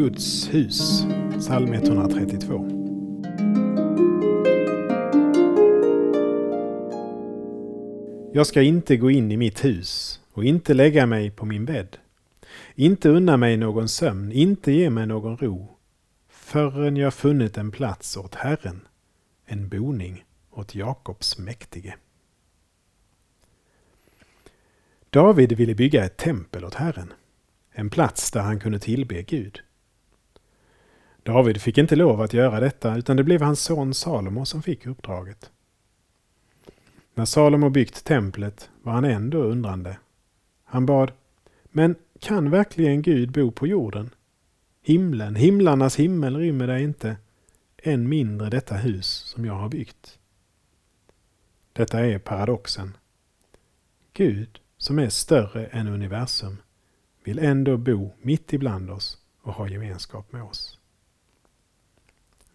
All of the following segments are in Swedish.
Guds hus, psalm 132. Jag ska inte gå in i mitt hus och inte lägga mig på min bädd. Inte unna mig någon sömn, inte ge mig någon ro, förrän jag funnit en plats åt Herren, en boning åt Jakobs mäktige. David ville bygga ett tempel åt Herren, en plats där han kunde tillbe Gud. David fick inte lov att göra detta utan det blev hans son Salomo som fick uppdraget. När Salomo byggt templet var han ändå undrande. Han bad, men kan verkligen Gud bo på jorden? Himlen, himlarnas himmel rymmer dig inte, än mindre detta hus som jag har byggt. Detta är paradoxen. Gud, som är större än universum, vill ändå bo mitt ibland oss och ha gemenskap med oss.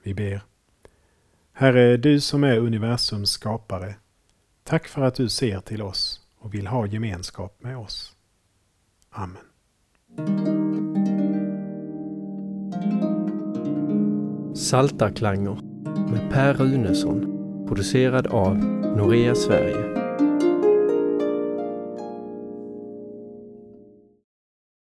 Vi ber. Herre, du som är universums skapare, tack för att du ser till oss och vill ha gemenskap med oss. Amen. Saltarklanger med Per Runesson producerad av Norea Sverige